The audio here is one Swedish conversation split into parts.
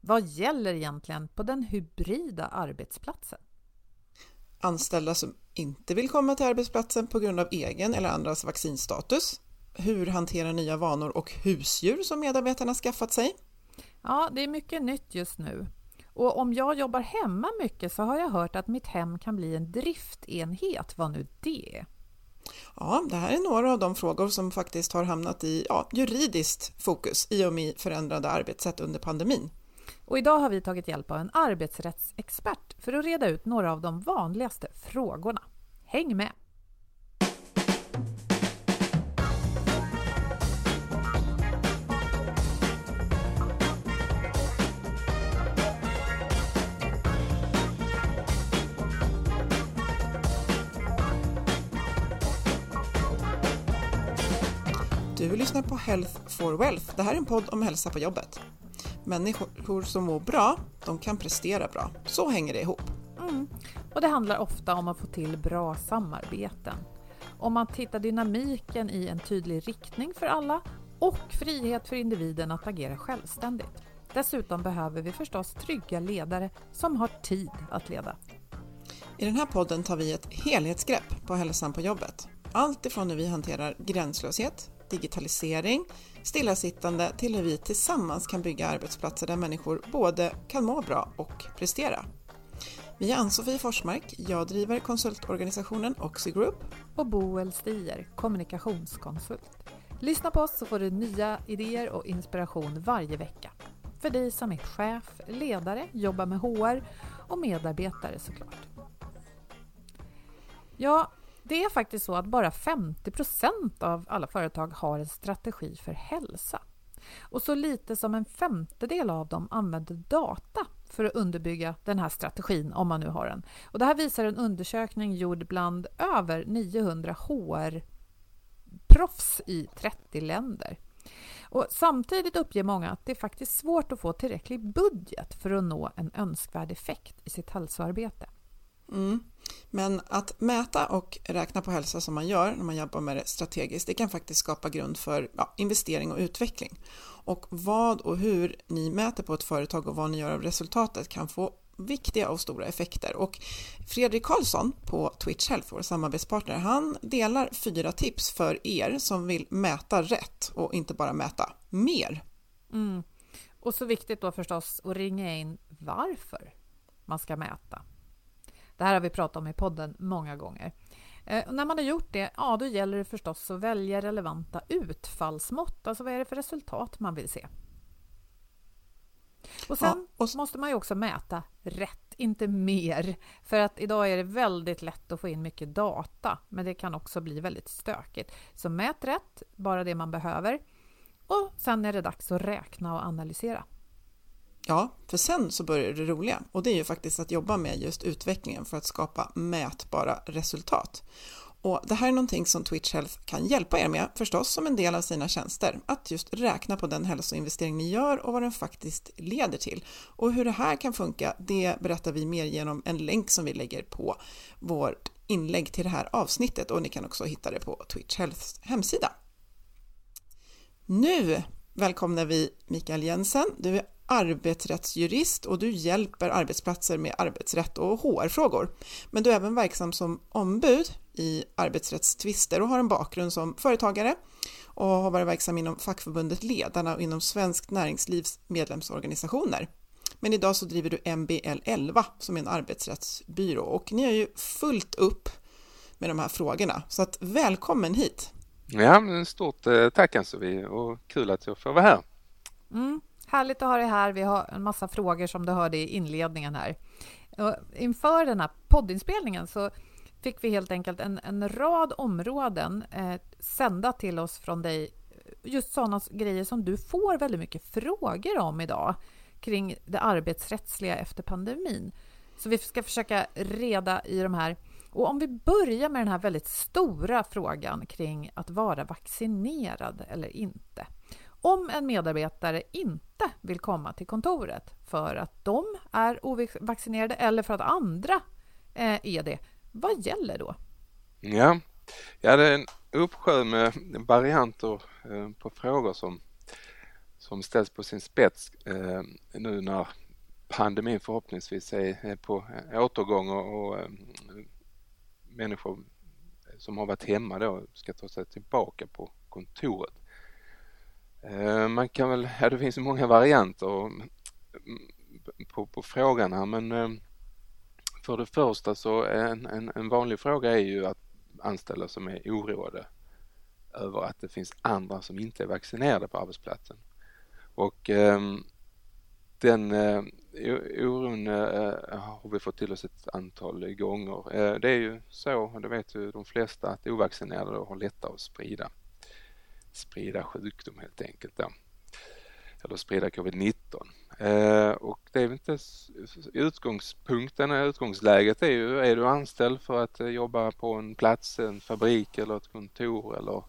Vad gäller egentligen på den hybrida arbetsplatsen? Anställda som inte vill komma till arbetsplatsen på grund av egen eller andras vaccinstatus. Hur hantera nya vanor och husdjur som medarbetarna skaffat sig. Ja, det är mycket nytt just nu. Och om jag jobbar hemma mycket så har jag hört att mitt hem kan bli en driftenhet, vad nu det är. Ja, det här är några av de frågor som faktiskt har hamnat i ja, juridiskt fokus i och med förändrade arbetssätt under pandemin. Och idag har vi tagit hjälp av en arbetsrättsexpert för att reda ut några av de vanligaste frågorna. Häng med! Du lyssnar på Health for Wealth. Det här är en podd om hälsa på jobbet. Människor som mår bra, de kan prestera bra. Så hänger det ihop. Mm. Och det handlar ofta om att få till bra samarbeten. Om man hittar dynamiken i en tydlig riktning för alla och frihet för individen att agera självständigt. Dessutom behöver vi förstås trygga ledare som har tid att leda. I den här podden tar vi ett helhetsgrepp på hälsan på jobbet. Allt ifrån hur vi hanterar gränslöshet, digitalisering, stillasittande till hur vi tillsammans kan bygga arbetsplatser där människor både kan må bra och prestera. Vi är Ann-Sofie Forsmark, jag driver konsultorganisationen Oxigroup. Och Boel Stier, kommunikationskonsult. Lyssna på oss så får du nya idéer och inspiration varje vecka. För dig som är chef, ledare, jobbar med HR och medarbetare såklart. Ja, det är faktiskt så att bara 50% av alla företag har en strategi för hälsa. Och så lite som en femtedel av dem använder data för att underbygga den här strategin, om man nu har den. Och det här visar en undersökning gjord bland över 900 HR-proffs i 30 länder. Och samtidigt uppger många att det är faktiskt svårt att få tillräcklig budget för att nå en önskvärd effekt i sitt hälsoarbete. Mm. Men att mäta och räkna på hälsa som man gör när man jobbar med det strategiskt, det kan faktiskt skapa grund för ja, investering och utveckling. Och vad och hur ni mäter på ett företag och vad ni gör av resultatet kan få viktiga och stora effekter. Och Fredrik Karlsson på Twitch Health, vår samarbetspartner, han delar fyra tips för er som vill mäta rätt och inte bara mäta mer. Mm. Och så viktigt då förstås att ringa in varför man ska mäta. Det här har vi pratat om i podden många gånger. Eh, och när man har gjort det, ja då gäller det förstås att välja relevanta utfallsmått. Alltså vad är det för resultat man vill se? Och sen ja, och måste man ju också mäta rätt, inte mer. För att idag är det väldigt lätt att få in mycket data, men det kan också bli väldigt stökigt. Så mät rätt, bara det man behöver. Och sen är det dags att räkna och analysera. Ja, för sen så börjar det roliga och det är ju faktiskt att jobba med just utvecklingen för att skapa mätbara resultat. Och det här är någonting som Twitch Health kan hjälpa er med, förstås som en del av sina tjänster, att just räkna på den hälsoinvestering ni gör och vad den faktiskt leder till. Och hur det här kan funka, det berättar vi mer genom en länk som vi lägger på vårt inlägg till det här avsnittet och ni kan också hitta det på Twitch Healths hemsida. Nu välkomnar vi Mikael Jensen. Du är arbetsrättsjurist och du hjälper arbetsplatser med arbetsrätt och HR-frågor. Men du är även verksam som ombud i arbetsrättstvister och har en bakgrund som företagare och har varit verksam inom fackförbundet Ledarna och inom Svenskt Näringslivs medlemsorganisationer. Men idag så driver du MBL 11 som är en arbetsrättsbyrå och ni har ju fullt upp med de här frågorna. Så att välkommen hit! Ja, stort eh, tack Ann-Sofie och kul att jag får vara här. Mm, härligt att ha dig här. Vi har en massa frågor som du hörde i inledningen här. Och inför den här poddinspelningen så fick vi helt enkelt en, en rad områden eh, sända till oss från dig. Just sådana grejer som du får väldigt mycket frågor om idag kring det arbetsrättsliga efter pandemin. Så vi ska försöka reda i de här. Och om vi börjar med den här väldigt stora frågan kring att vara vaccinerad eller inte. Om en medarbetare inte vill komma till kontoret för att de är ovaccinerade eller för att andra eh, är det, vad gäller då? Ja, ja det är en uppsjö med varianter eh, på frågor som, som ställs på sin spets eh, nu när pandemin förhoppningsvis är på återgång och, och människor som har varit hemma då ska ta sig tillbaka på kontoret. Eh, man kan väl, ja det finns många varianter mm, på, på frågan här men eh, för det första så en, en, en vanlig fråga är ju att anställda som är oroade över att det finns andra som inte är vaccinerade på arbetsplatsen. Och ehm, den eh, oron har vi fått till oss ett antal gånger. Det är ju så, och det vet ju de flesta, att ovaccinerade har lättare att sprida, sprida sjukdom helt enkelt. Då. Eller sprida covid-19. Eh, och det är inte utgångspunkten, utgångsläget är ju, är du anställd för att eh, jobba på en plats, en fabrik eller ett kontor eller,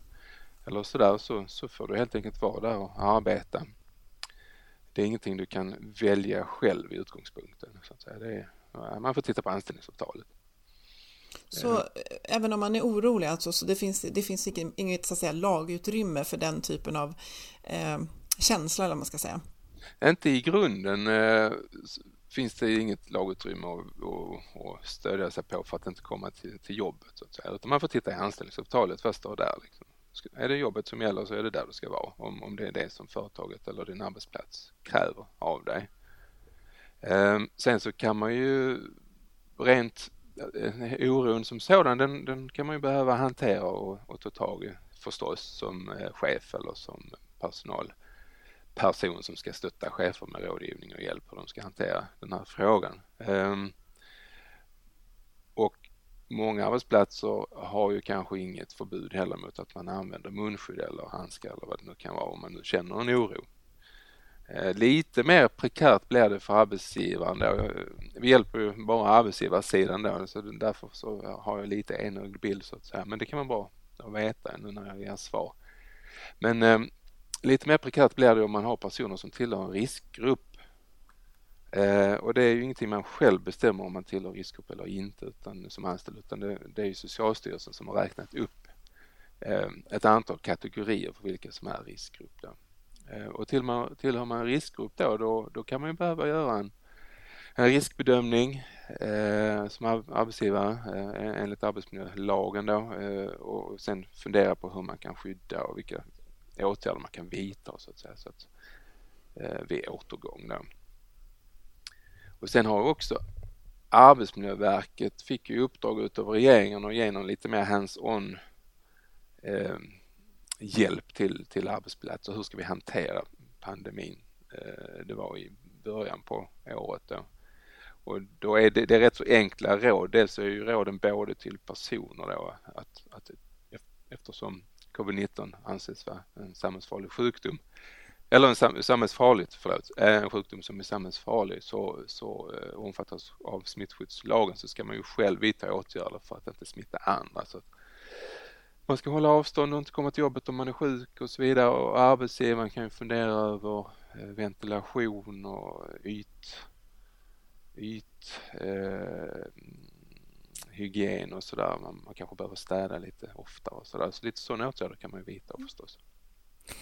eller sådär så, så får du helt enkelt vara där och arbeta. Det är ingenting du kan välja själv i utgångspunkten. Så att säga. Det är, man får titta på anställningsavtalet. Så eh. även om man är orolig, alltså, så det finns, det finns inget så att säga, lagutrymme för den typen av eh, känsla, eller vad man ska säga? Inte i grunden eh, finns det inget lagutrymme att, stödja sig på för att inte komma till, till jobbet. Så att säga. Utan man får titta i anställningsavtalet först och där. Liksom. Är det jobbet som gäller så är det där du ska vara om, om det är det som företaget eller din arbetsplats kräver av dig. Eh, sen så kan man ju rent Eh, oron som sådan den, den kan man ju behöva hantera och, och ta tag i förstås som eh, chef eller som personalperson som ska stötta chefer med rådgivning och hjälp hur de ska hantera den här frågan. Ehm, och många arbetsplatser har ju kanske inget förbud heller mot att man använder munskydd eller handskar eller vad det nu kan vara om man nu känner en oro. Eh, lite mer prekärt blir det för arbetsgivaren då. Vi hjälper ju bara arbetsgivarsidan då så därför så har jag lite enögd bild så att säga. Men det kan man bara veta nu när jag ger svar. Men eh, Lite mer prekärt blir det om man har personer som tillhör en riskgrupp. Eh, och det är ju ingenting man själv bestämmer om man tillhör riskgrupp eller inte utan, som anställd utan det, det är ju Socialstyrelsen som har räknat upp eh, ett antal kategorier för vilka som är riskgrupp. Då. Eh, och till man, tillhör man en riskgrupp då, då, då kan man ju behöva göra en, en riskbedömning eh, som arbetsgivare eh, enligt arbetsmiljölagen då eh, och sen fundera på hur man kan skydda och vilka åtgärder man kan vidta så att säga så att, eh, vid återgång. Då. Och sen har också Arbetsmiljöverket fick ju uppdrag utav regeringen att ge någon lite mer hands-on eh, hjälp till, till arbetsplatser. Hur ska vi hantera pandemin? Eh, det var i början på året då. Och då är det, det är rätt så enkla råd. Dels är ju råden både till personer då att, att eftersom covid-19 anses vara en samhällsfarlig sjukdom eller en samhällsfarligt, förlåt, eh, en sjukdom som är samhällsfarlig så, så eh, omfattas av smittskyddslagen så ska man ju själv vidta åtgärder för att inte smitta andra. Så man ska hålla avstånd och inte komma till jobbet om man är sjuk och så vidare och arbetsgivaren kan ju fundera över eh, ventilation och yt, yt eh, hygien och sådär. Man, man kanske behöver städa lite oftare och sådär. Så lite sådana åtgärder kan man ju vidta förstås.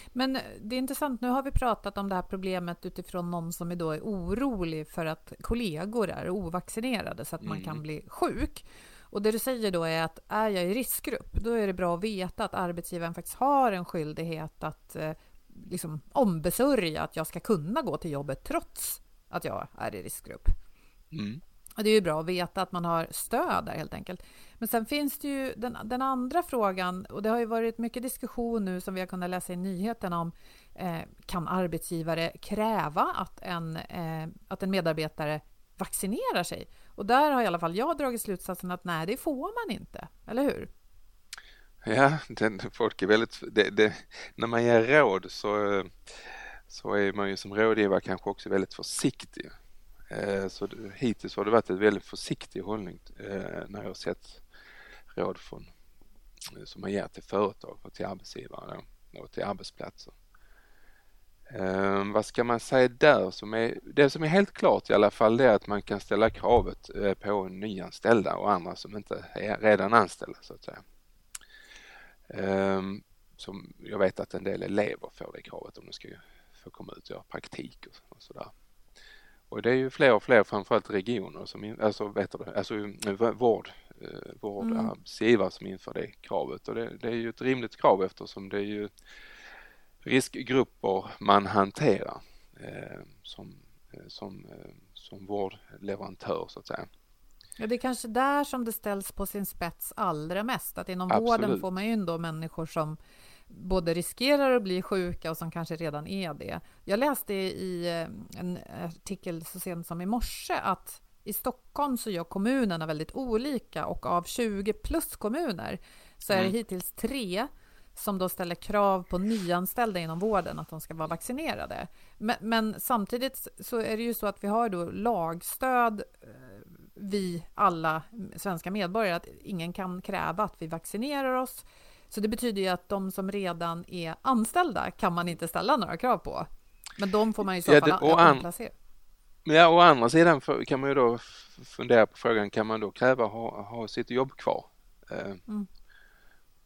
Men det är intressant, nu har vi pratat om det här problemet utifrån någon som då är orolig för att kollegor är ovaccinerade så att man kan mm. bli sjuk. Och det du säger då är att är jag i riskgrupp, då är det bra att veta att arbetsgivaren faktiskt har en skyldighet att eh, liksom ombesörja att jag ska kunna gå till jobbet trots att jag är i riskgrupp. Mm. Och det är ju bra att veta att man har stöd där helt enkelt. Men sen finns det ju den, den andra frågan och det har ju varit mycket diskussion nu som vi har kunnat läsa i nyheterna om eh, kan arbetsgivare kräva att en, eh, att en medarbetare vaccinerar sig? Och där har i alla fall jag dragit slutsatsen att nej, det får man inte, eller hur? Ja, den, folk är väldigt... Det, det, när man ger råd så, så är man ju som rådgivare kanske också väldigt försiktig. Eh, så hittills har det varit en väldigt försiktig hållning eh, när jag har sett råd från, som man ger till företag och till arbetsgivare och till arbetsplatser. Eh, vad ska man säga där? Som är, det som är helt klart i alla fall det är att man kan ställa kravet eh, på nyanställda och andra som inte är redan anställda så att säga. Eh, som jag vet att en del elever får det kravet om de ska få komma ut och göra praktik och, och sådär. Och det är ju fler och fler, framförallt regioner, som, alltså, vet du, alltså vård, eh, vårdarbetsgivare mm. som inför det kravet. Och det, det, är ju ett rimligt krav eftersom det är ju riskgrupper man hanterar eh, som, eh, som, eh, som vårdleverantör så att säga. Ja, det är kanske där som det ställs på sin spets allra mest. Att inom Absolut. vården får man ju ändå människor som både riskerar att bli sjuka och som kanske redan är det. Jag läste i en artikel så sent som i morse att i Stockholm så gör kommunerna väldigt olika och av 20 plus kommuner så är det mm. hittills tre som då ställer krav på nyanställda inom vården att de ska vara vaccinerade. Men, men, samtidigt så är det ju så att vi har då lagstöd eh, vi alla svenska medborgare att ingen kan kräva att vi vaccinerar oss. Så det betyder ju att de som redan är anställda kan man inte ställa några krav på. Men de får man i så ja, fall placera. Ja, å andra sidan kan man ju då fundera på frågan, kan man då kräva att ha, ha sitt jobb kvar? Eh, mm.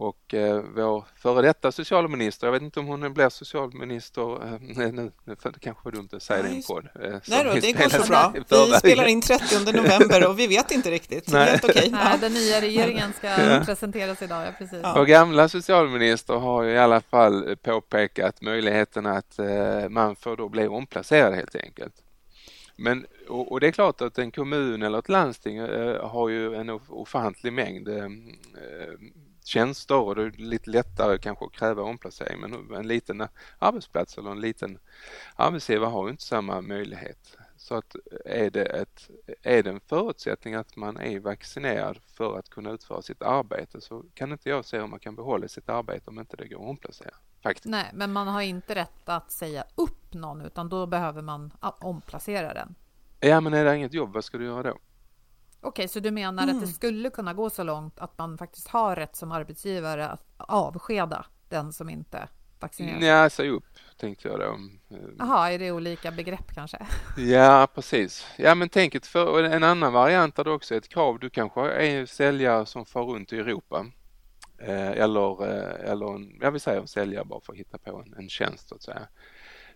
Och eh, vår före detta socialminister, jag vet inte om hon blir socialminister eh, nu, det kanske var dumt att säga det i en podd. Eh, Nej då, det går så bra. Vi spelar in 30 november och vi vet inte riktigt. Nej. Helt okay. Nej, den nya regeringen ska ja. presenteras idag, ja, precis. Ja. Vår gamla socialminister har ju i alla fall påpekat möjligheten att eh, man får då bli omplacerad helt enkelt. Men, och, och, det är klart att en kommun eller ett landsting eh, har ju en ofantlig mängd eh, tjänster och det är lite lättare kanske att kräva omplacering men en liten arbetsplats eller en liten arbetsgivare har inte samma möjlighet. Så att är det, ett, är det en förutsättning att man är vaccinerad för att kunna utföra sitt arbete så kan inte jag se hur man kan behålla sitt arbete om inte det går att omplacera. Faktiskt. Nej, men man har inte rätt att säga upp någon utan då behöver man omplacera den. Ja, men är det inget jobb, vad ska du göra då? Okej, så du menar mm. att det mm. skulle kunna gå så långt att man faktiskt har rätt som arbetsgivare att avskeda den som inte vaccinerar sig? Nej, säg upp tänkte jag då. Jaha, är det olika begrepp kanske? Ja, precis. Ja, men tänk ett för, en annan variant är det också ett krav. Du kanske är säljare som far runt i Europa. Eh, eller, eh, eller en, jag vill säga en säljare bara för att hitta på en, en tjänst så att säga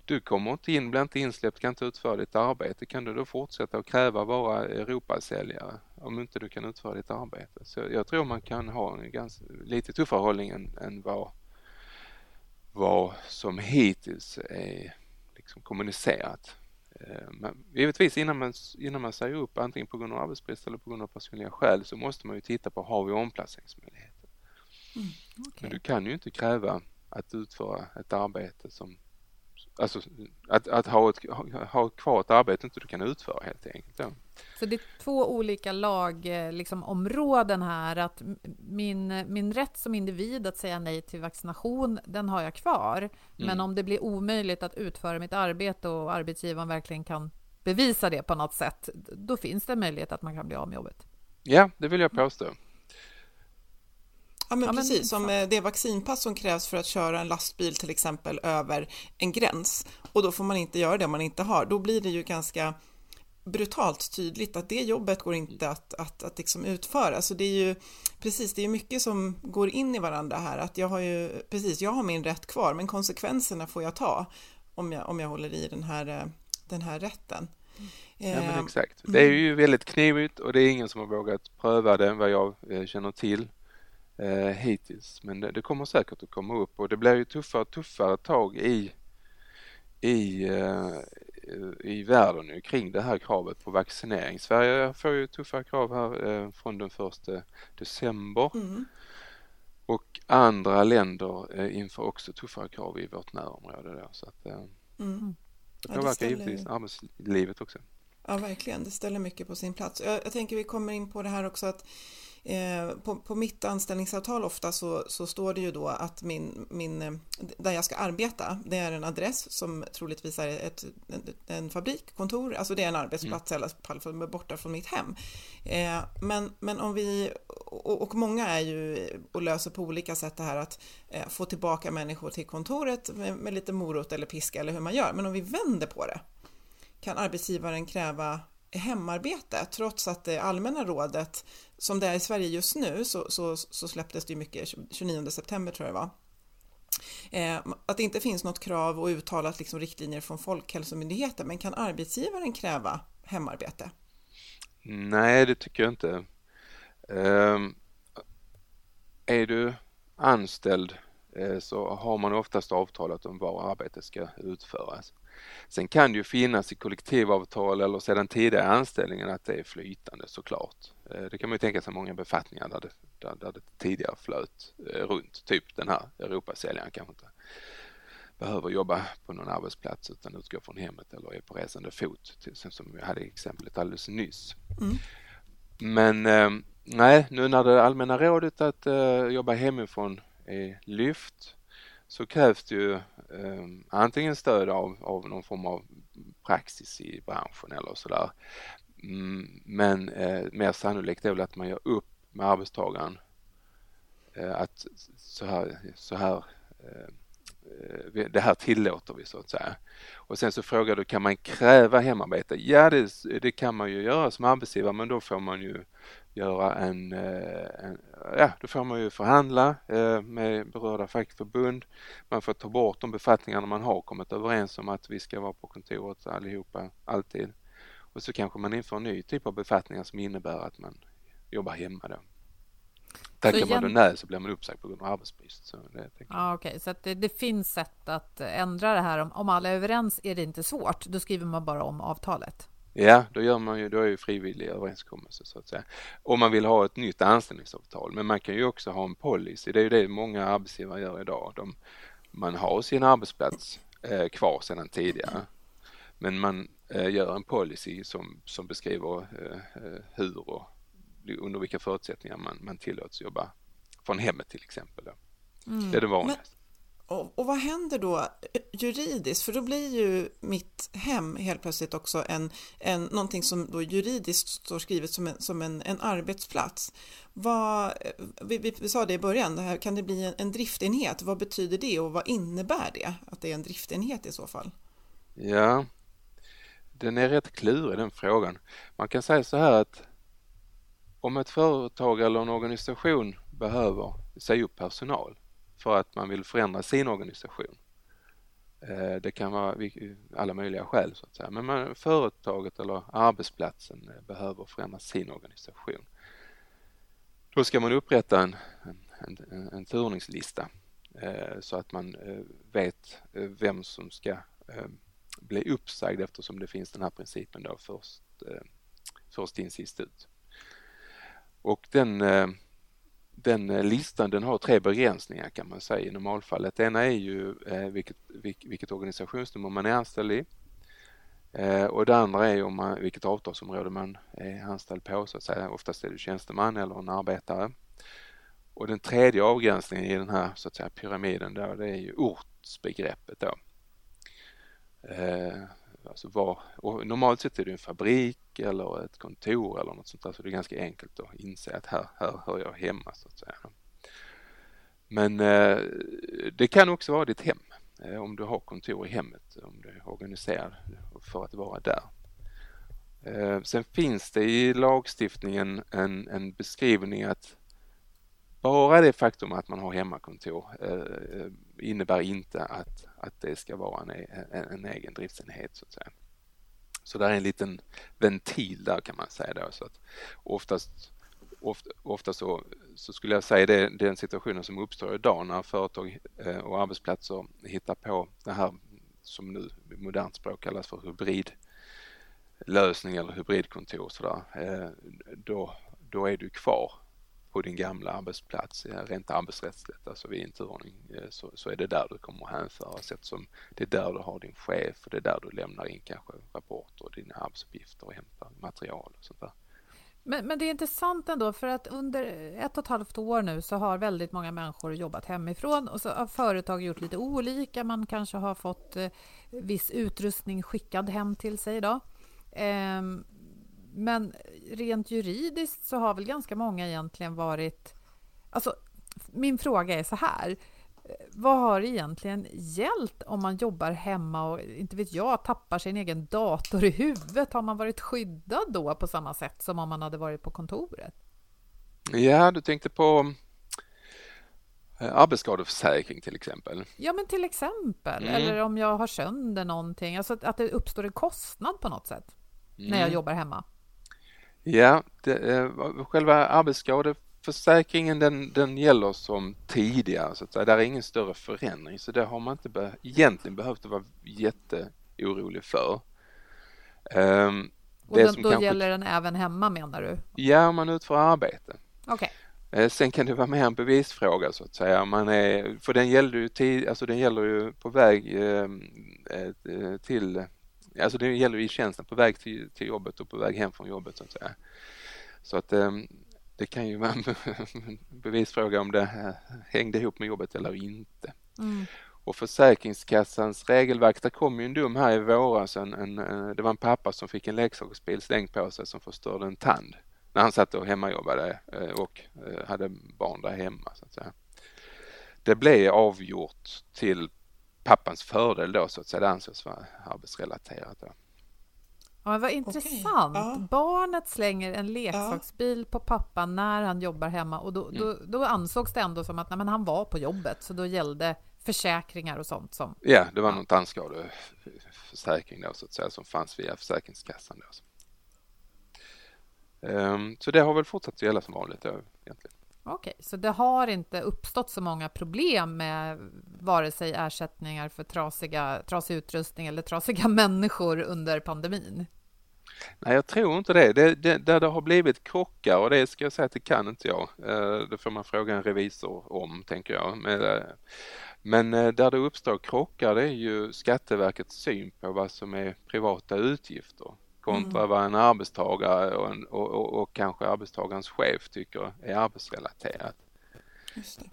du kommer inte in, blir inte insläppt, kan inte utföra ditt arbete. Kan du då fortsätta att kräva vara Europasäljare om inte du kan utföra ditt arbete? Så jag tror man kan ha en ganska, lite tuffare hållning än, än vad, vad som hittills är liksom kommunicerat. Eh, men givetvis innan man, innan man säger upp antingen på grund av arbetsbrist eller på grund av personliga skäl så måste man ju titta på har vi omplaceringsmöjligheter. Mm, okay. Men du kan ju inte kräva att utföra ett arbete som Alltså att, att ha, ett, ha kvar ett arbete inte du kan utföra helt enkelt. Ja. Så det är två olika lagområden liksom, här. Att min, min rätt som individ att säga nej till vaccination, den har jag kvar. Mm. Men om det blir omöjligt att utföra mitt arbete och arbetsgivaren verkligen kan bevisa det på något sätt, då finns det en möjlighet att man kan bli av med jobbet. Ja, det vill jag påstå. Ja men, ja, men precis, som eh, det vaccinpass som krävs för att köra en lastbil till exempel över en gräns och då får man inte göra det om man inte har, då blir det ju ganska brutalt tydligt att det jobbet går inte att, att, att liksom utföra. Så det är ju precis, det är mycket som går in i varandra här. Att jag har ju, precis, jag har min rätt kvar, men konsekvenserna får jag ta om jag, om jag håller i den här, eh, den här rätten. Ja, men eh, exakt. Det är ju väldigt knivigt och det är ingen som har vågat pröva det vad jag känner till eh, hittills. Men det, det, kommer säkert att komma upp och det blir ju tuffare och tuffare tag i, i, eh, i världen kring det här kravet på vaccinering. Sverige får ju tuffa krav här eh, från den första december. Mm. Och andra länder eh, inför också tuffare krav i vårt närområde. Då, så att, eh, mm. Det påverkar ja, ställer... givetvis arbetslivet också. Ja, verkligen. Det ställer mycket på sin plats. Jag, jag tänker vi kommer in på det här också att Eh, på, på, mitt anställningsavtal ofta så, så, står det ju då att min, min, eh, där jag ska arbeta, det är en adress som troligtvis är ett, en, en fabrik, kontor, alltså det är en arbetsplats mm. i alla fall borta från mitt hem. Eh, men, men om vi, och, och, många är ju och löser på olika sätt det här att eh, få tillbaka människor till kontoret med, med lite morot eller piska eller hur man gör. Men om vi vänder på det, kan arbetsgivaren kräva hemarbete trots att det allmänna rådet som det är i Sverige just nu så, så, så släpptes det ju mycket 29 september tror jag det var. Eh, att det inte finns något krav och uttalat liksom riktlinjer från Folkhälsomyndigheten men kan arbetsgivaren kräva hemarbete? Nej, det tycker jag inte. Um, är du anställd eh, så har man oftast avtalat om var arbetet ska utföras. Sen kan det ju finnas i kollektivavtal eller sedan tidigare anställningen att det är flytande såklart. Eh, det kan man ju tänka sig många befattningar där det, där, där det tidigare flöt eh, runt, typ den här Europasäljaren kanske inte behöver jobba på någon arbetsplats utan utgår från hemmet eller är på resande fot, som vi hade exemplet alldeles nyss. Mm. Men eh, nej, nu när det allmänna rådet att jobba hemifrån är lyft så krävs det ju Ehm, antingen stöd av, av någon form av praxis i branschen eller sådär. Mm, men eh, mer sannolikt är väl att man gör upp med arbetstagaren eh, att så här, så här eh, Eh, det här tillåter vi så att säga. Och sen så frågar du, kan man kräva hemarbete? Ja, det, det kan man ju göra som arbetsgivare, men då får man ju göra en, eh, en, ja då får man ju förhandla eh, med berörda fackförbund. Man får ta bort de befattningarna man har kommit överens om att vi ska vara på kontoret allihopa, alltid. Och så kanske man inför en ny typ av befattningar som innebär att man jobbar hemma då. Tackar man då nej så blir man uppsagd på grund av arbetsbrist. Så det, ja, okay. så det, det, finns sätt att ändra det här. Om, om alla är överens är det inte svårt. Då skriver man bara om avtalet. Ja, då gör man ju, då är ju frivillig överenskommelse så att säga. Om man vill ha ett nytt anställningsavtal, men man kan ju också ha en policy. Det är ju det många arbetsgivare gör idag. De, man har sin arbetsplats eh, kvar sedan tidigare, men man eh, gör en policy som, som beskriver eh, eh hur och under vilka förutsättningar man, man tillåts jobba från hemmet till exempel. Mm. Det är det vanligaste. Och, och, vad händer då eh, juridiskt? För då blir ju mitt hem helt plötsligt också en, en, någonting som då juridiskt står skrivet som en, som en, en arbetsplats. Vad, eh, vi, vi, vi, sa det i början, det här, kan det bli en, en driftenhet? Vad betyder det och vad innebär det att det är en driftenhet i så fall? Ja, den är rätt klurig den frågan. Man kan säga så här att om ett företag eller en organisation behöver säga upp personal för att man vill förändra sin organisation. Eh, det kan vara alla möjliga skäl så att säga, men man, företaget eller arbetsplatsen eh, behöver förändra sin organisation. Då ska man upprätta en, en, en, en turningslista eh, så att man vet vem som ska bli uppsagd eftersom det finns den här principen då först, först in sist ut. Och den eh, den eh, listan den har tre begränsningar kan man säga i normalfallet. Det ena är ju eh, vilket, vilket organisationsnummer man är anställd i. Och det andra är om man, vilket avtalsområde man är anställd på så att säga. Oftast är det tjänsteman eller en arbetare. Och den tredje avgränsningen i den här så att säga, pyramiden då, det är ju ortsbegreppet då. Alltså var, och normalt sett är det en fabrik eller ett kontor eller något sånt där så det är ganska enkelt att inse att här, här hör jag hemma så att säga. Men eh, det kan också vara ditt hem eh, om du har kontor i hemmet, om du är organiserad för att vara där. Eh, sen finns det i lagstiftningen en, en beskrivning att bara det faktum att man har hemmakontor eh, eh innebär inte att, att det ska vara en, en, en egen driftsenhet så att säga. Så där är en liten ventil där kan man säga då. Så att oftast ofta, ofta så, så skulle jag säga det, den situationen som uppstår idag när företag eh, och arbetsplatser hittar på det här som nu i modernt språk kallas för hybridlösning eller hybridkontor sådär, eh, då, då är du kvar på din gamla arbetsplats rent arbetsrättsligt, alltså vid en turordning, så, så är det där du kommer att hänföras eftersom det är där du har din chef och det är där du lämnar in kanske rapporter och dina arbetsuppgifter och hämtar material och sånt där. Men, men det är intressant ändå, för att under ett och ett halvt år nu så har väldigt många människor jobbat hemifrån och så har företag gjort lite olika. Man kanske har fått eh, viss utrustning skickad hem till sig. Då. Ehm, men rent juridiskt så har väl ganska många egentligen varit... Alltså, min fråga är så här vad har egentligen gällt om man jobbar hemma och inte vet jag, tappar sin egen dator i huvudet? Har man varit skyddad då på samma sätt som om man hade varit på kontoret? Ja, du tänkte på eh, arbetsskadeförsäkring till exempel? Ja, men till exempel. Mm. Eller om jag har sönder någonting, alltså att det uppstår en kostnad på något sätt mm. när jag mm. jobbar hemma. Ja, det, eh, själva arbetsskadeförsäkringen försäkringen den, den gäller som tidigare så att säga. Där är ingen större förändring så det har man inte be egentligen behövt vara jätteorolig för. Um, och den, då kanske... gäller den även hemma menar du? Ja, om man utför arbete. Okay. Eh, sen kan det vara mer en bevisfråga så att säga. Man är, för den gäller ju, tid, alltså den gäller ju på väg ehm, eh, till, alltså den gäller i tjänsten på väg till, till jobbet och på väg hem från jobbet så att säga. Så att eh, det kan ju vara en bevisfråga om det hängde ihop med jobbet eller inte. Mm. Och Försäkringskassans regelverk, det kom ju en dom här i våras, en, en, det var en pappa som fick en leksaksbil slängd på sig som förstörde en tand när han satt och hemmajobbade eh, och eh, hade barn där hemma. Så att säga. Det blev avgjort till pappans fördel då så att säga, det ansågs vara arbetsrelaterat. Då. Ja, vad intressant. Okay. Ja. Barnet slänger en leksaksbil ja. på pappan när han jobbar hemma och då, då, mm. då ansågs det ändå som att nej, men han var på jobbet så då gällde försäkringar och sånt som... Ja, det var ja. någon tandskadeförsäkring då så att säga som fanns via Försäkringskassan. Då. Um, så det har väl fortsatt att gälla som vanligt då, egentligen. Okej, okay, så det har inte uppstått så många problem med vare sig ersättningar för trasiga, trasig utrustning eller trasiga människor under pandemin? Nej, jag tror inte det. det, det där det har blivit krockar och det ska jag säga att det kan inte jag. Eh, det får man fråga en revisor om, tänker jag. Men, eh, eh, där det uppstår krockar det är ju Skatteverkets syn på vad som är privata utgifter kontra mm. vad en arbetstagare och, en, och, och, och, kanske arbetstagarens chef tycker är arbetsrelaterat.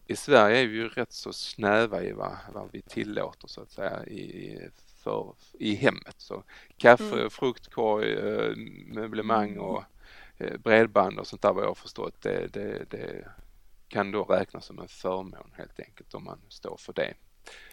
I Sverige är vi ju rätt så snäva i vad, vad vi tillåter så att säga i, för, i hemmet. Så kaffe, mm. fruktkorg, eh, möblemang mm. och eh, bredband och sånt där vad jag har förstått det, det, det kan då räknas som en förmån helt enkelt om man står för det.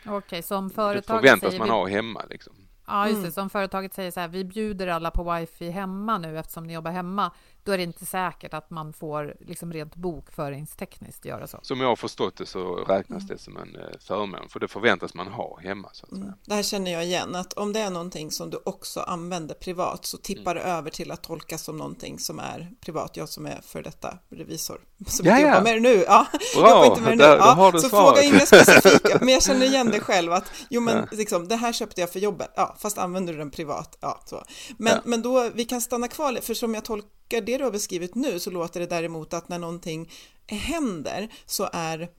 Okej, okay, som företag Det förväntas man vi... ha hemma liksom. Ja, just det. Mm. Som företaget säger så här, vi bjuder alla på wifi hemma nu eftersom ni jobbar hemma då är det inte säkert att man får liksom rent bokföringstekniskt göra så. Som jag har förstått det så räknas det som en eh, förmån, för det förväntas man ha hemma. Så att säga. Mm. Det här känner jag igen, att om det är någonting som du också använder privat så tippar mm. det över till att tolkas som någonting som är privat. Jag som är för detta revisor, som ja, jobbar med det nu. Ja, Bra, inte med det nu. Där, ja, så fråga inga specifika, men jag känner igen det själv att jo men ja. liksom, det här köpte jag för jobbet, ja, fast använder du den privat, ja så. Men, ja. men då, vi kan stanna kvar, för som jag tolkar tolkar det du har beskrivit nu så låter det däremot att när någonting händer så är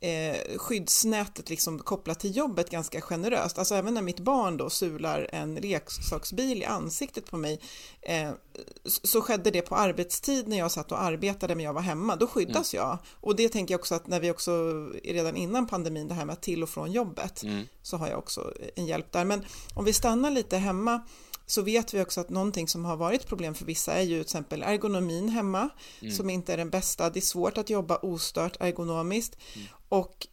eh, skyddsnätet liksom kopplat till jobbet ganska generöst. Alltså även när mitt barn då sular en leksaksbil i ansiktet på mig eh, så skedde det på arbetstid när jag satt och arbetade men jag var hemma, då skyddas mm. jag. Och det tänker jag också att när vi också redan innan pandemin, det här med till och från jobbet, mm. så har jag också en hjälp där. Men om vi stannar lite hemma så vet vi också att någonting som har varit problem för vissa är ju till exempel ergonomin hemma mm. som inte är den bästa. Det är svårt att jobba ostört ergonomiskt mm. och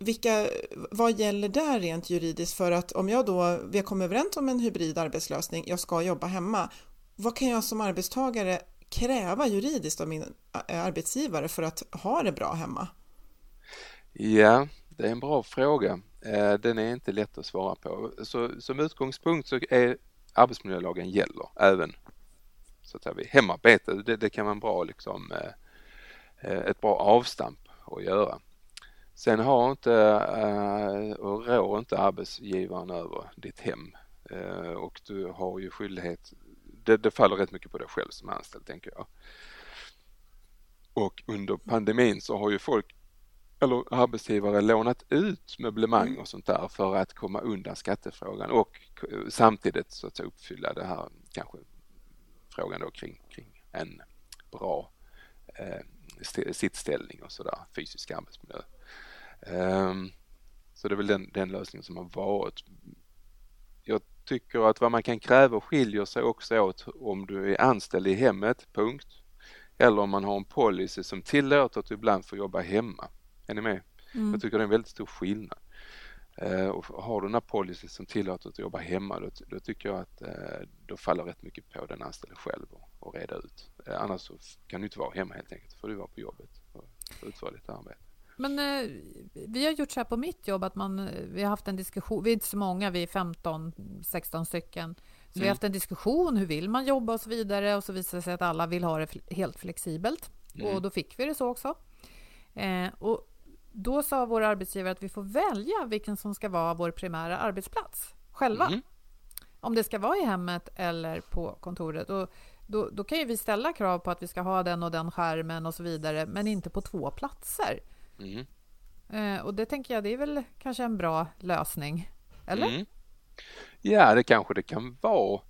vilka, vad gäller där rent juridiskt för att om jag då, vi har kommit överens om en hybrid arbetslösning, jag ska jobba hemma, vad kan jag som arbetstagare kräva juridiskt av min eh, arbetsgivare för att ha det bra hemma? Ja, det är en bra fråga. Eh, den är inte lätt att svara på. Så, som utgångspunkt så är arbetsmiljölagen gäller även så att säga, vid hemarbete. Det, det kan vara en bra, liksom, eh, eh, ett bra avstamp att göra. Sen har inte eh, och rår inte arbetsgivaren över ditt hem och du har ju skyldighet det, det faller rätt mycket på dig själv som anställd tänker jag. Och under pandemin så har ju folk eller arbetsgivare lånat ut möblemang mm. och sånt där för att komma undan skattefrågan och samtidigt så att uppfylla det här kanske frågan då kring, kring en bra eh, sittställning och sådär, fysisk arbetsmiljö. Um, så det är väl den, den lösningen som har varit. Jag tycker att vad man kan kräva skiljer sig också åt om du är anställd i hemmet, punkt. Eller om man har en policy som tillåter att du ibland får jobba hemma. Är ni med? Mm. Jag tycker det är en väldigt stor skillnad. Uh, och har du den här policy som tillåter att jobba hemma då, då tycker jag att uh, då faller rätt mycket på den anställde själv att reda ut. Uh, annars så kan du inte vara hemma helt enkelt, får du vara på jobbet och utföra ditt arbete. Men eh, vi har gjort så här på mitt jobb att man, vi har haft en diskussion, vi är inte så många, vi är 15-16 stycken. Så mm. vi har mm. haft en diskussion, hur vill man jobba och så vidare och så visade det sig att alla vill ha det helt flexibelt. Mm. Och då fick vi det så också. Eh, och då sa vår arbetsgivare att vi får välja vilken som ska vara vår primära arbetsplats själva. Mm. Om det ska vara i hemmet eller på kontoret. Och då, då kan ju vi ställa krav på att vi ska ha den och den skärmen och så vidare, men inte på två platser. Mm. Eh, och det tänker jag, det är väl kanske en bra lösning, eller? Mm. Ja, det kanske det kan vara.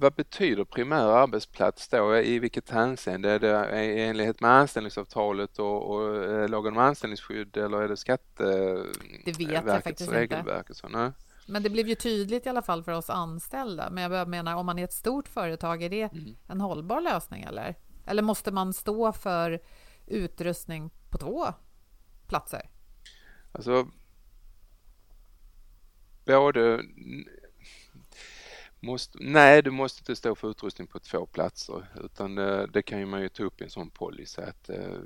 Vad betyder primär arbetsplats då? I vilket hänseende? Är det i enlighet med anställningsavtalet och, och eh, lagen om anställningsskydd eller är det Skatteverkets regelverk? Och så? Nej? Men det blev ju tydligt i alla fall för oss anställda. Men jag menar, om man är ett stort företag, är det mm. en hållbar lösning eller? Eller måste man stå för utrustning på två platser? Alltså, både... Måste, nej, du måste inte stå för utrustning på två platser utan det, det kan ju man ju ta upp i en sån policy att eh,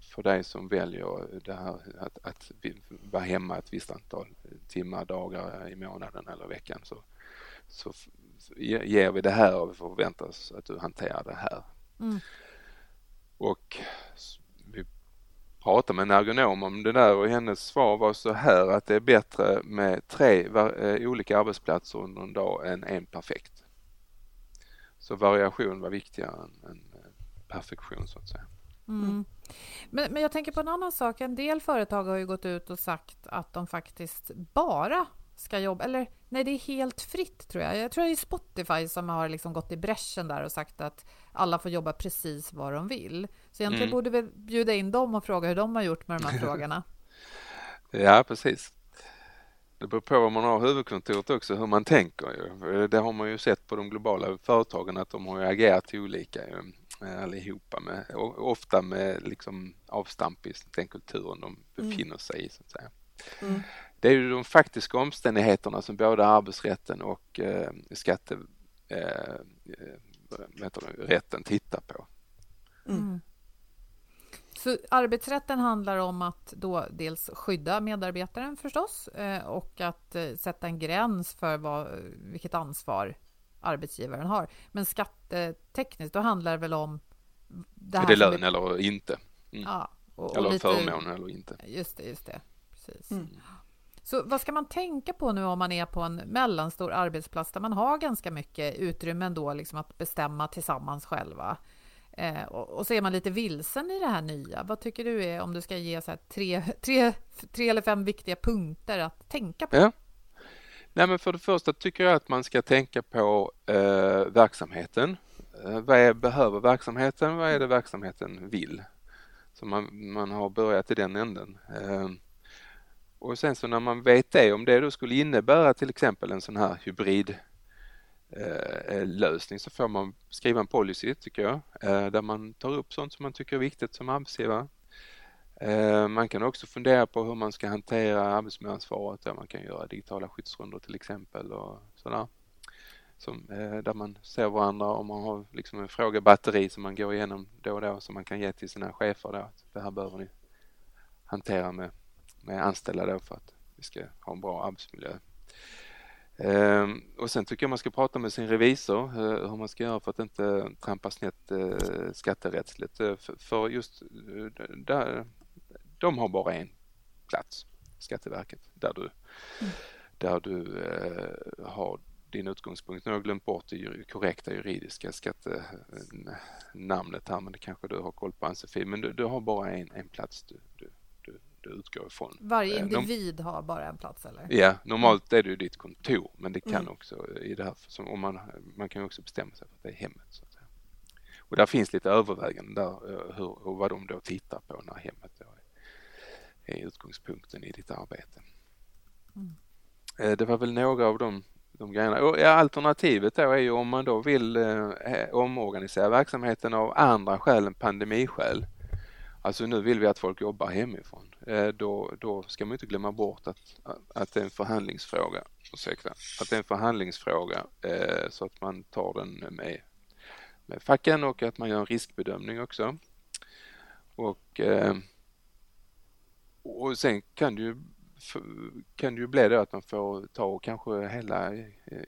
för dig som väljer det här att, att vara hemma ett visst antal timmar, dagar i månaden eller veckan så, så ger vi det här och vi förväntar oss att du hanterar det här. Mm. Och pratade med en ergonom om det där och hennes svar var så här att det är bättre med tre eh, olika arbetsplatser under en dag än en perfekt. Så variation var viktigare än, än eh, perfektion så att säga. Mm. Men, men jag tänker på en annan sak. En del företag har ju gått ut och sagt att de faktiskt bara ska jobba, eller nej, det är helt fritt tror jag. Jag tror det är Spotify som har liksom gått i bräschen där och sagt att alla får jobba precis vad de vill. Så egentligen mm. borde vi bjuda in dem och fråga hur de har gjort med de här frågorna. ja, precis. Det beror på var man har huvudkontoret också, hur man tänker. Ju. Det har man ju sett på de globala företagen att de har agerat olika allihopa, med, ofta med liksom avstamp i den kulturen de mm. befinner sig i. Så att säga. Mm. Det är ju de faktiska omständigheterna som både arbetsrätten och eh, skatte, eh, eh rätten tittar på. Mm. mm. Så arbetsrätten handlar om att då dels skydda medarbetaren förstås eh, och att eh, sätta en gräns för vad, vilket ansvar arbetsgivaren har. Men skattetekniskt, då handlar det väl om... Det här är det lön eller inte? Mm. Ja, och, och eller lite... förmån eller inte. Just det, just det. Precis. Mm. Så vad ska man tänka på nu om man är på en mellanstor arbetsplats där man har ganska mycket utrymme ändå liksom att bestämma tillsammans själva? Eh, och, och, så är man lite vilsen i det här nya. Vad tycker du är om du ska ge så tre, tre, tre eller fem viktiga punkter att tänka på? Ja. Nej, men för det första tycker jag att man ska tänka på eh, verksamheten. Eh, vad är, behöver verksamheten? Vad är det verksamheten vill? Så man, man har börjat i den änden. Eh, och sen så när man vet det, om det då skulle innebära till exempel en sån här hybrid eh, eh, lösning så får man skriva en policy tycker jag, eh, där man tar upp sånt som man tycker är viktigt som arbetsgivare. Man kan också fundera på hur man ska hantera arbetsmiljöansvaret, där man kan göra digitala skyddsrundor till exempel och sådär som, eh, där man ser varandra och man har liksom en frågebatteri som man går igenom då och då som man kan ge till sina chefer då. Att det här behöver ni hantera med, med anställda där för att vi ska ha en bra arbetsmiljö. Ehm, och sen tycker jag man ska prata med sin revisor hur man ska göra för att inte trampa snett eh, skatterättsligt. Eh, för, just eh, där, de har bara en plats, Skatteverket, där du, mm. där du har din utgångspunkt. Nu har jag glömt bort det korrekta juridiska skattenamnet här men det kanske du har koll på Ann-Sofie. Men du, du, har bara en, en plats du, du, du, utgår ifrån. Varje eh, individ har bara en plats eller? Ja, normalt är det ju ditt kontor men det kan mm. också i det här, om man, man kan också bestämma sig för att det är hemmet. Så att säga. Och där finns lite överväganden där eh, hur, och vad de då tittar på när hemmet då är, är utgångspunkten i ditt arbete. Mm. Eh, det var väl några av de de grejerna. Och alternativet då är ju om man då vill eh, omorganisera verksamheten av andra skäl än pandemiskäl. Alltså nu vill vi att folk jobbar hemifrån. Eh, då, då ska man inte glömma bort att, att det är en förhandlingsfråga. Ursäkta, att det är en förhandlingsfråga eh, så att man tar den med, med facken och att man gör en riskbedömning också. Och, eh, och sen kan det ju kan det ju bli då att man får ta kanske hela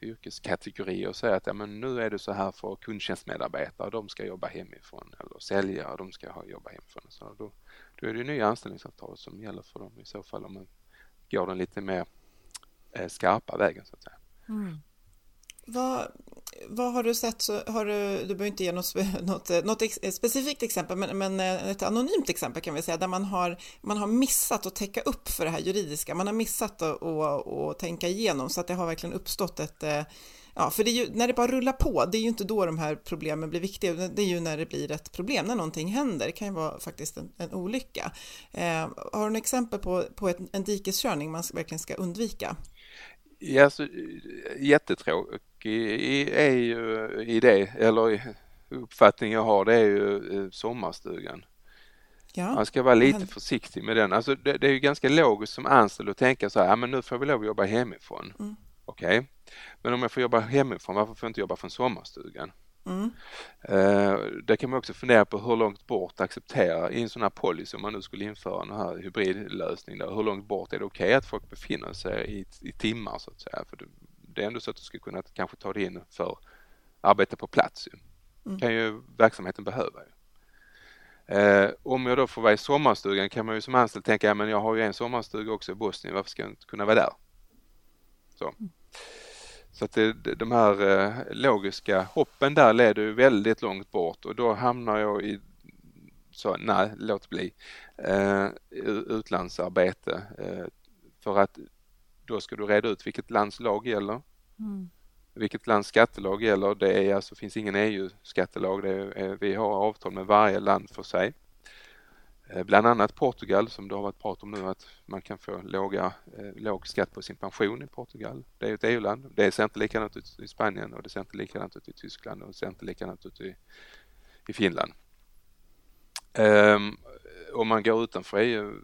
yrkeskategorier och säga att ja, men nu är det så här för kundtjänstmedarbetare, de ska jobba hemifrån eller säljare, de ska jobba hemifrån. Så då, då är det nya anställningsavtal som gäller för dem i så fall om man går den lite mer eh, skarpa vägen så att säga. Mm. Vad, vad har du sett, så har du, du behöver inte ge något, något, något eh, specifikt exempel, men, men, eh, ett anonymt exempel kan vi säga, där man har, man har missat att täcka upp för det här juridiska, man har missat att, att, att tänka igenom så att det har verkligen uppstått ett, eh, ja, för det är ju, när det bara rullar på, det är ju inte då de här problemen blir viktiga, det är ju när det blir ett problem, när någonting händer, det kan ju vara faktiskt en, en olycka. Eh, har du några exempel på, på ett, en dikeskörning man verkligen ska undvika? Ja, så, jättetråkig är ju idé, eller uppfattning jag har, det är ju eh, sommarstugan. Ja, Man ska vara lite försiktig med den. Alltså det, det, är ju ganska logiskt som anställd att tänka så här, ja men nu får vi lov att jobba hemifrån. Mm. Okej, okay. men om jag får jobba hemifrån, varför får jag inte jobba från sommarstugan? Mm. Där kan man också fundera på hur långt bort acceptera i en sån här policy om man nu skulle införa en här hybridlösning där, hur långt bort är det okej okay att folk befinner sig i, i, timmar så att säga? För det, det är ändå så att du ska kunna kanske ta det in för arbete på plats. Ju. Mm. kan ju verksamheten behöva. Ju. Uh, om jag då får vara i sommarstugan kan man ju som anställd tänka, ja men jag har ju en sommarstuga också i Bosnien, varför ska jag inte kunna vara där? Så. Så att det, de här eh, logiska hoppen där leder ju väldigt långt bort och då hamnar jag i, så nej, låt bli, eh, utlandsarbete. Eh, för att då ska du reda ut vilket lands lag gäller. Mm. Vilket lands skattelag gäller. Det är alltså, finns ingen EU-skattelag. vi har avtal med varje land för sig. Eh, bland annat Portugal som det har varit prat om nu att man kan få låga, eh, låg skatt på sin pension i Portugal. Det är ett EU-land. Det ser inte likadant ut i Spanien och det ser inte likadant ut i Tyskland och det ser inte likadant ut i, i Finland. Um, om man går utanför EU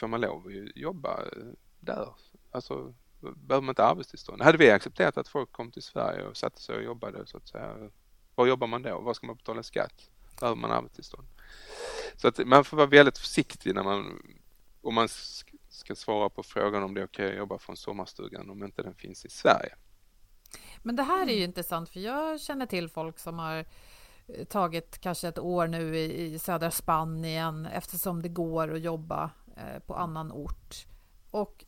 får man lov att jobba eh, där. Alltså behöver man inte arbetstillstånd. Hade vi accepterat att folk kom till Sverige och satte sig och jobbade så att säga, var jobbar man då? Var ska man betala skatt? Behöver man arbetstillstånd? Så att man får vara väldigt försiktig när man, om man ska svara på frågan om det är okej okay att jobba från sommarstugan om inte den finns i Sverige. Men det här är ju intressant för jag känner till folk som har eh, tagit kanske ett år nu i, i södra Spanien eftersom det går att jobba eh, på annan ort. Och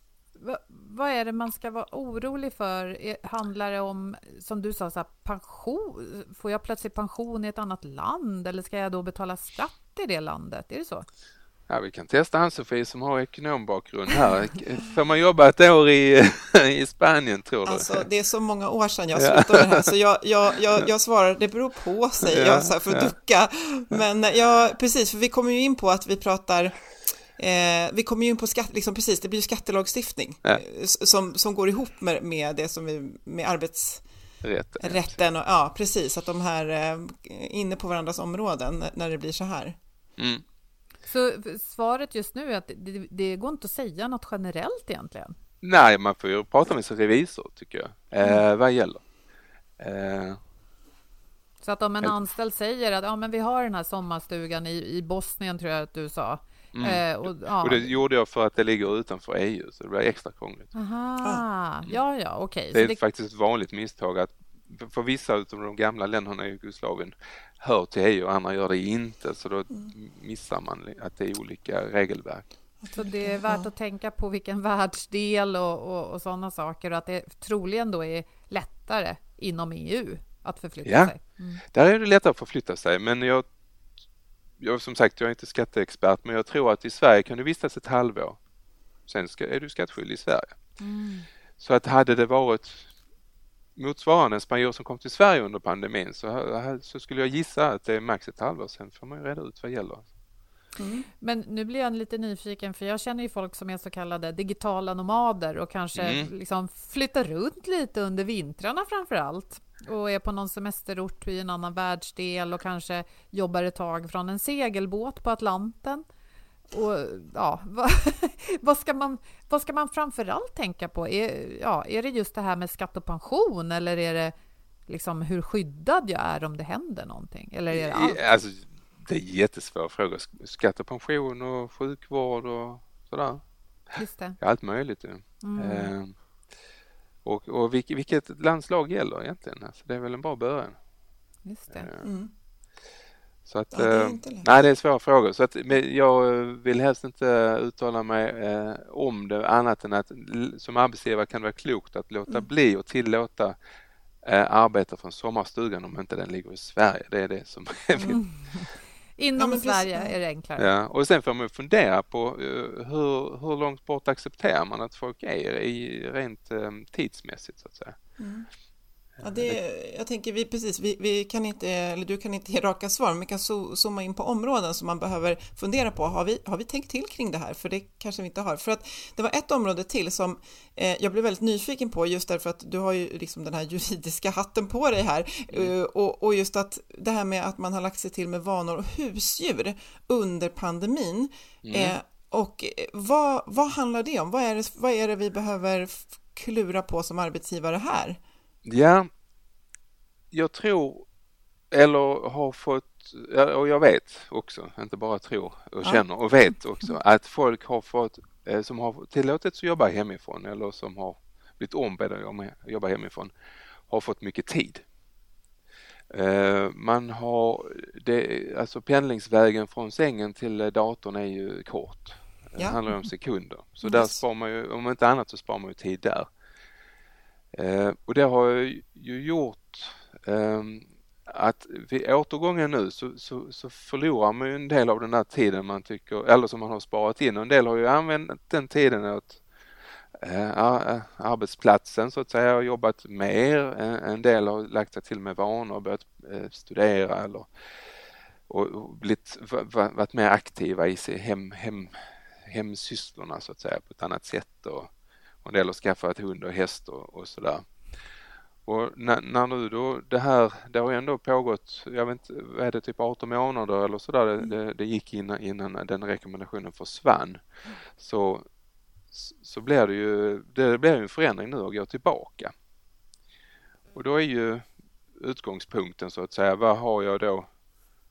vad är det man ska vara orolig för? Handlar det om, som du sa, så här, pension? Får jag plötsligt pension i ett annat land eller ska jag då betala skatt i det landet? Är det så? Ja, vi kan testa Ann-Sofie som har ekonombakgrund här. Får man jobba ett år i, i Spanien tror du? Alltså, det är så många år sedan jag slutade med det här så jag, jag, jag, jag svarar det beror på sig, Ja, jag så här får ja. ducka. Men ja, precis, för vi kommer ju in på att vi pratar Eh, vi kommer ju in på skatt, liksom precis, det blir ju skattelagstiftning Ja. eh, som, som går ihop med, med det som vi, med arbetsrätten Rätt. och ja, precis, att de här eh, är inne på varandras områden när- det blir så här. Mm. Så svaret just nu är att det, det går inte att säga något generellt egentligen. Nej, man får ju prata med sin revisor tycker jag. Eh, vad gäller? Eh, Så att om en anställd säger att ja, men vi har den här sommarstugan i, i Bosnien, tror jag att du sa. Eh, och, ja. Mm. och det gjorde jag för att det ligger utanför EU så det blir extra krångligt. Aha, ja, ja, okej. Det är det, faktiskt ett vanligt misstag att för vissa av de gamla länderna i Jugoslavien hör till EU och andra gör det inte så då missar man att det är olika regelverk. så det är värt att tänka på vilken världsdel och, och, och sådana saker och att det troligen då är lättare inom EU att förflytta Ja. sig. Mm. Där är det lättare att förflytta sig men jag, jag som sagt jag är inte skatteexpert men jag tror att i Sverige kan du vistas ett halvår. Sen ska, är du skattskyldig i Sverige. Så att hade det varit motsvarande en spanjor som kom till Sverige under pandemin så, så skulle jag gissa att det är max ett halvår sen får man ju reda ut vad gäller. Men nu blir jag lite nyfiken, för jag känner ju folk som är så kallade digitala nomader och kanske Mm. liksom flyttar runt lite under vintrarna framför allt och är på någon semesterort i en annan världsdel och kanske jobbar ett tag från en segelbåt på Atlanten. Och ja, vad, vad, ska man, vad ska man framför allt tänka på? Är, ja, är det just det här med skatt och pension eller är det liksom hur skyddad jag är om det händer någonting? Eller är det allt? Alltså, det är jättesvåra frågor. Skatt och pension och sjukvård och sådär. Just det. Allt möjligt. Mm. Och och vilket, vilket landslag gäller egentligen? Alltså, det är väl en bra början. Just det. Eh, Mm. Så att, Ja, det är eh, inte lätt. nej, det är svåra frågor. Så att, men jag vill helst inte uttala mig eh, om det annat än att som arbetsgivare kan det vara klokt att låta Mm. bli och tillåta eh, arbeta från sommarstugan om inte den ligger i Sverige. Det är det som är Mm. Inom Ja. Sverige är det enklare. Ja, och sen får man fundera på eh, hur, hur långt bort accepterar man att folk är i rent eh, tidsmässigt så att säga. Ja, det, jag tänker vi precis, vi, vi kan inte, eller du kan inte ge raka svar, men vi kan zo- zooma in på områden som man behöver fundera på. Har vi, har vi tänkt till kring det här? För det kanske vi inte har. För att det var ett område till som eh, jag blev väldigt nyfiken på just därför att du har ju liksom den här juridiska hatten på dig här eh, och, och just att det här med att man har lagt sig till med vanor och husdjur under pandemin. Eh, och eh, vad, vad handlar det om? Vad är det, vad är det vi behöver klura på som arbetsgivare här? Ja, jag tror eller har fått, och jag vet också, inte bara tror och känner och vet också att folk har fått, eh, som har tillåtits att jobba hemifrån eller som har blivit ombedda att jobba- hemifrån har fått mycket tid. Eh, Man har, det, alltså pendlingsvägen från sängen till datorn är ju kort. Det handlar om sekunder. Så där Yes. sparar man ju, om inte annat så sparar man ju tid där. Eh, och det har ju gjort ehm, att vid återgången nu så, så, så förlorar man ju en del av den där tiden man tycker, eller som man har sparat in. Och en del har ju använt den tiden åt eh, arbetsplatsen så att säga och jobbat mer. En, del har lagt sig till med vanor och börjat eh, studera eller och, blivit, varit mer aktiva i hem, hem, hemsysslorna så att säga på ett annat sätt. Och, och en del har skaffat hund och häst och, och sådär. Och när, när nu då det här, det har ju ändå pågått, jag vet inte, vad är det, typ 18 månader eller sådär det, det, det gick innan, innan den rekommendationen försvann. Så, så blir det ju, det blir ju en förändring nu att gå tillbaka. Och då är ju utgångspunkten så att säga, vad har jag då,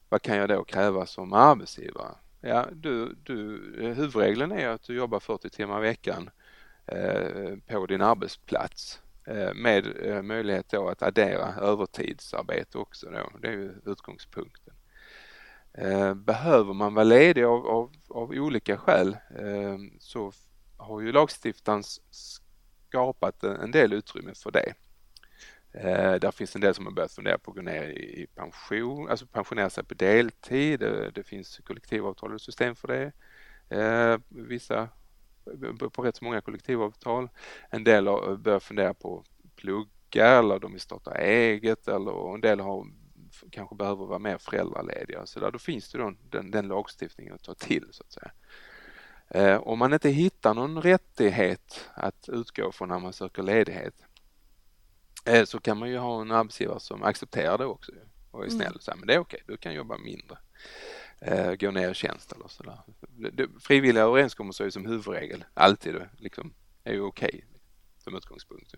vad kan jag då kräva som arbetsgivare? Ja, du, du, huvudregeln är att du jobbar 40 timmar i veckan Eh, på din arbetsplats eh, med eh, möjlighet då att addera övertidsarbete också då. Det är ju utgångspunkten. Behöver man vara ledig av, av, av olika skäl så har ju lagstiftaren skapat en, del utrymme för det. Eh, där finns en del som har börjat fundera på att gå ner i, i pension, alltså pensionera sig på deltid. Det, det finns kollektivavtal och system för det. eh, vissa på rätt så många kollektivavtal. En del börjar fundera på att plugga eller de vill starta eget eller en del har, kanske behöver vara mer föräldralediga. Så där, då finns det då den, den lagstiftningen att ta till så att säga. Eh, om man inte hittar någon rättighet att utgå från när man söker ledighet eh, så kan man ju ha en arbetsgivare som accepterar det också och är mm. snäll och säger men det är okej, du kan jobba mindre. Eh, gå ner i tjänst eller sådär. Frivilliga överenskommelser är som huvudregel alltid liksom, är ju okej okay, som utgångspunkt.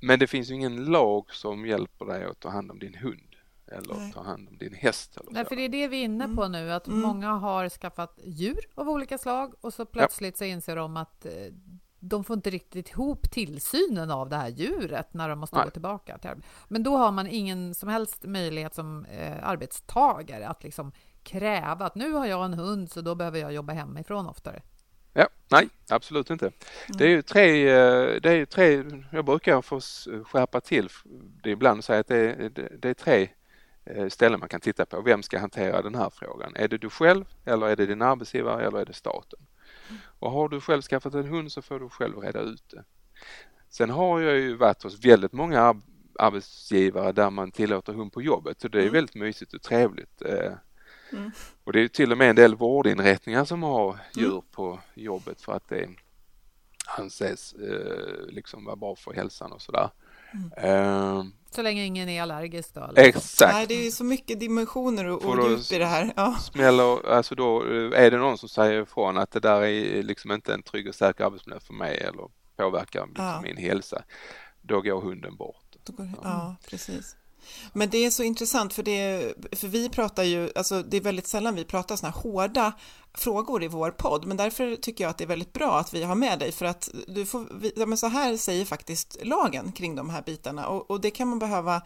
Men det finns ju ingen lag som hjälper dig att ta hand om din hund eller Nej. ta hand om din häst. Eller Nej, för det är det vi är inne på mm. nu, att mm. många har skaffat djur av olika slag och så plötsligt ja. så inser de att eh, de får inte riktigt ihop tillsynen av det här djuret när de måste Nej. gå tillbaka till. Men då har man ingen som helst möjlighet som eh, arbetstagare att liksom kräva att nu har jag en hund så då behöver jag jobba hemifrån oftare. Ja, nej, absolut inte. Det är ju tre, eh, det är tre, jag brukar få skärpa till det ibland och säga att det är, det är tre Eh, ställen man kan titta på. Vem ska hantera den här frågan? Är det du själv eller är det din arbetsgivare eller är det staten? Och har du själv skaffat en hund så får du själv reda ut det. Sen har jag ju varit hos väldigt många arbetsgivare där man tillåter hund på jobbet och det är mm. väldigt mysigt och trevligt. Eh. Mm. Och det är till och med en del vårdinrättningar som har mm. djur mm. på jobbet för att det anses eh, liksom vara bra för hälsan och sådär. Mm. Så länge ingen är allergisk då? Eller? Exakt. Nej, det är så mycket dimensioner och, och djup i det här. Ja. Smäller, alltså då är det någon som säger ifrån att det där är liksom inte en trygg och säker arbetsmiljö för mig eller påverkar liksom ja. min hälsa. Då går hunden bort. Går, ja, precis. Men det är så intressant för, det, för vi pratar ju, alltså det är väldigt sällan vi pratar sådana här hårda frågor i vår podd, men därför tycker jag att det är väldigt bra att vi har med dig för att du får, ja, men så här säger faktiskt lagen kring de här bitarna och, och det kan man behöva,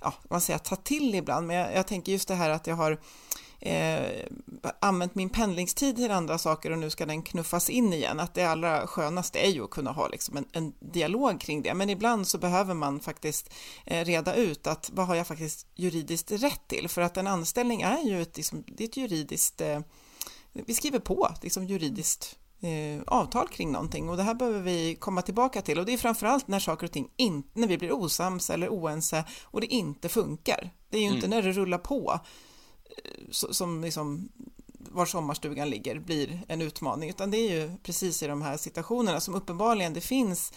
ja, man säger ta till ibland, men jag, jag tänker just det här att jag har eh, använt min pendlingstid till andra saker och nu ska den knuffas in igen. Att det allra skönaste är ju att kunna ha liksom en, en dialog kring det. Men ibland så behöver man faktiskt eh, reda ut att vad har jag faktiskt juridiskt rätt till? För att en anställning är ju ett, liksom, det är ett juridiskt, eh, vi skriver på liksom juridiskt eh, avtal kring någonting och det här behöver vi komma tillbaka till och det är framförallt när saker och ting inte, när vi blir osams eller oense och det inte funkar. Det är ju inte mm. när det rullar på som liksom var sommarstugan ligger blir en utmaning, utan det är ju precis i de här situationerna som uppenbarligen det finns,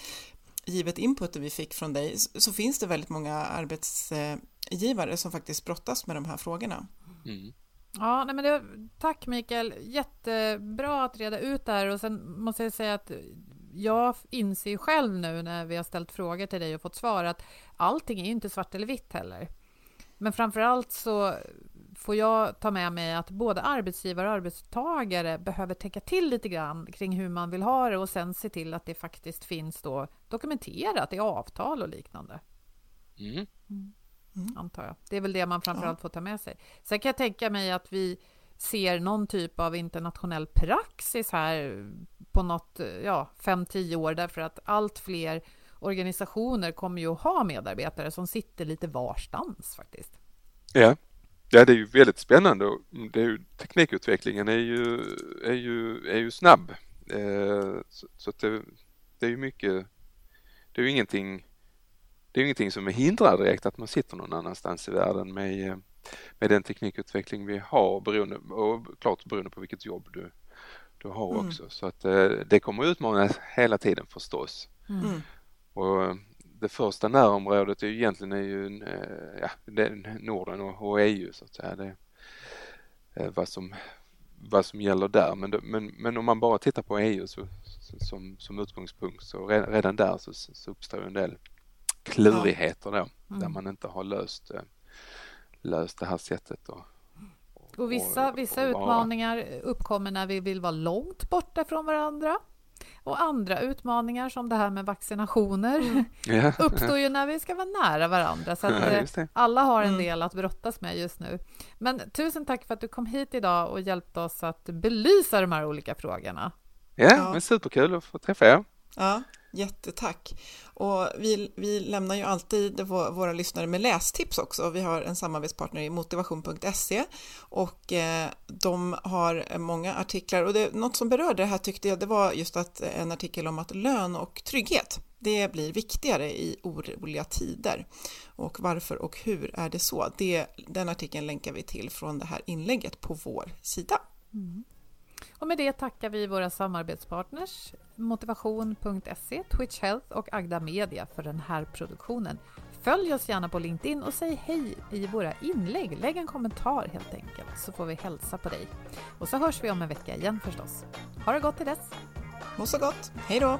givet inputen vi fick från dig, så finns det väldigt många arbetsgivare som faktiskt brottas med de här frågorna. Mm. Ja, nej men det, tack Mikael. Jättebra att reda ut det här och sen måste jag säga att jag inser själv nu när vi har ställt frågor till dig och fått svar att allting är inte svart eller vitt heller. Men framför allt så får jag ta med mig att både arbetsgivare och arbetstagare behöver tänka till lite grann kring hur man vill ha det och sen se till att det faktiskt finns då dokumenterat i avtal och liknande. Mm. Mm. Antar jag. Det är väl det man framförallt får ta med sig. Sen kan jag tänka mig att vi ser någon typ av internationell praxis här på något, ja, 5-10 år därför att allt fler organisationer kommer ju att ha medarbetare som sitter lite varstans faktiskt. Ja, Ja, det är ju väldigt spännande och det är ju, teknikutvecklingen är ju, är ju, är ju snabb. Eh, så, så det, det, är ju mycket, det är ju ingenting, det är ingenting som är hindrar direkt att man sitter någon annanstans i världen med, med den teknikutveckling vi har beroende, och klart beroende på vilket jobb du, du har mm. också. Så att eh, det kommer utmanas hela tiden förstås. Mm. Och det första närområdet är ju egentligen är ju eh, ja, Norden och, EU så att säga. Det, eh, vad, som, vad som gäller där. Men, men, men om man bara tittar på EU så, som, som utgångspunkt så redan, där så, så uppstår en del klurigheter då mm. där man inte har löst, eh, löst det här sättet. Och, och vissa, vissa utmaningar uppkommer när vi vill vara långt borta från varandra. Och andra utmaningar som det här med vaccinationer mm. uppstår ju när vi ska vara nära varandra. Så att ja, alla har en mm. del att brottas med just nu. Men tusen tack för att du kom hit idag och hjälpte oss att belysa de här olika frågorna. Ja, ja. men superkul att få träffa er. Ja, Jättetack. Och vi, vi lämnar ju alltid våra lyssnare med lästips också. Vi har en samarbetspartner i motivation.se och eh, de har många artiklar och det, något som berörde det här tyckte jag det var just att eh, en artikel om att lön och trygghet det blir viktigare i oroliga tider. Och varför och hur är det så? Det, den artikeln länkar vi till från det här inlägget på vår sida. Mm. Och med det tackar vi våra samarbetspartners Motivation.se, Twitch Health och Agda Media för den här produktionen. Följ oss gärna på LinkedIn och säg hej i våra inlägg. Lägg en kommentar helt enkelt så får vi hälsa på dig. Och så hörs vi om en vecka igen förstås. Ha det gott till dess! Må så gott! Hej då!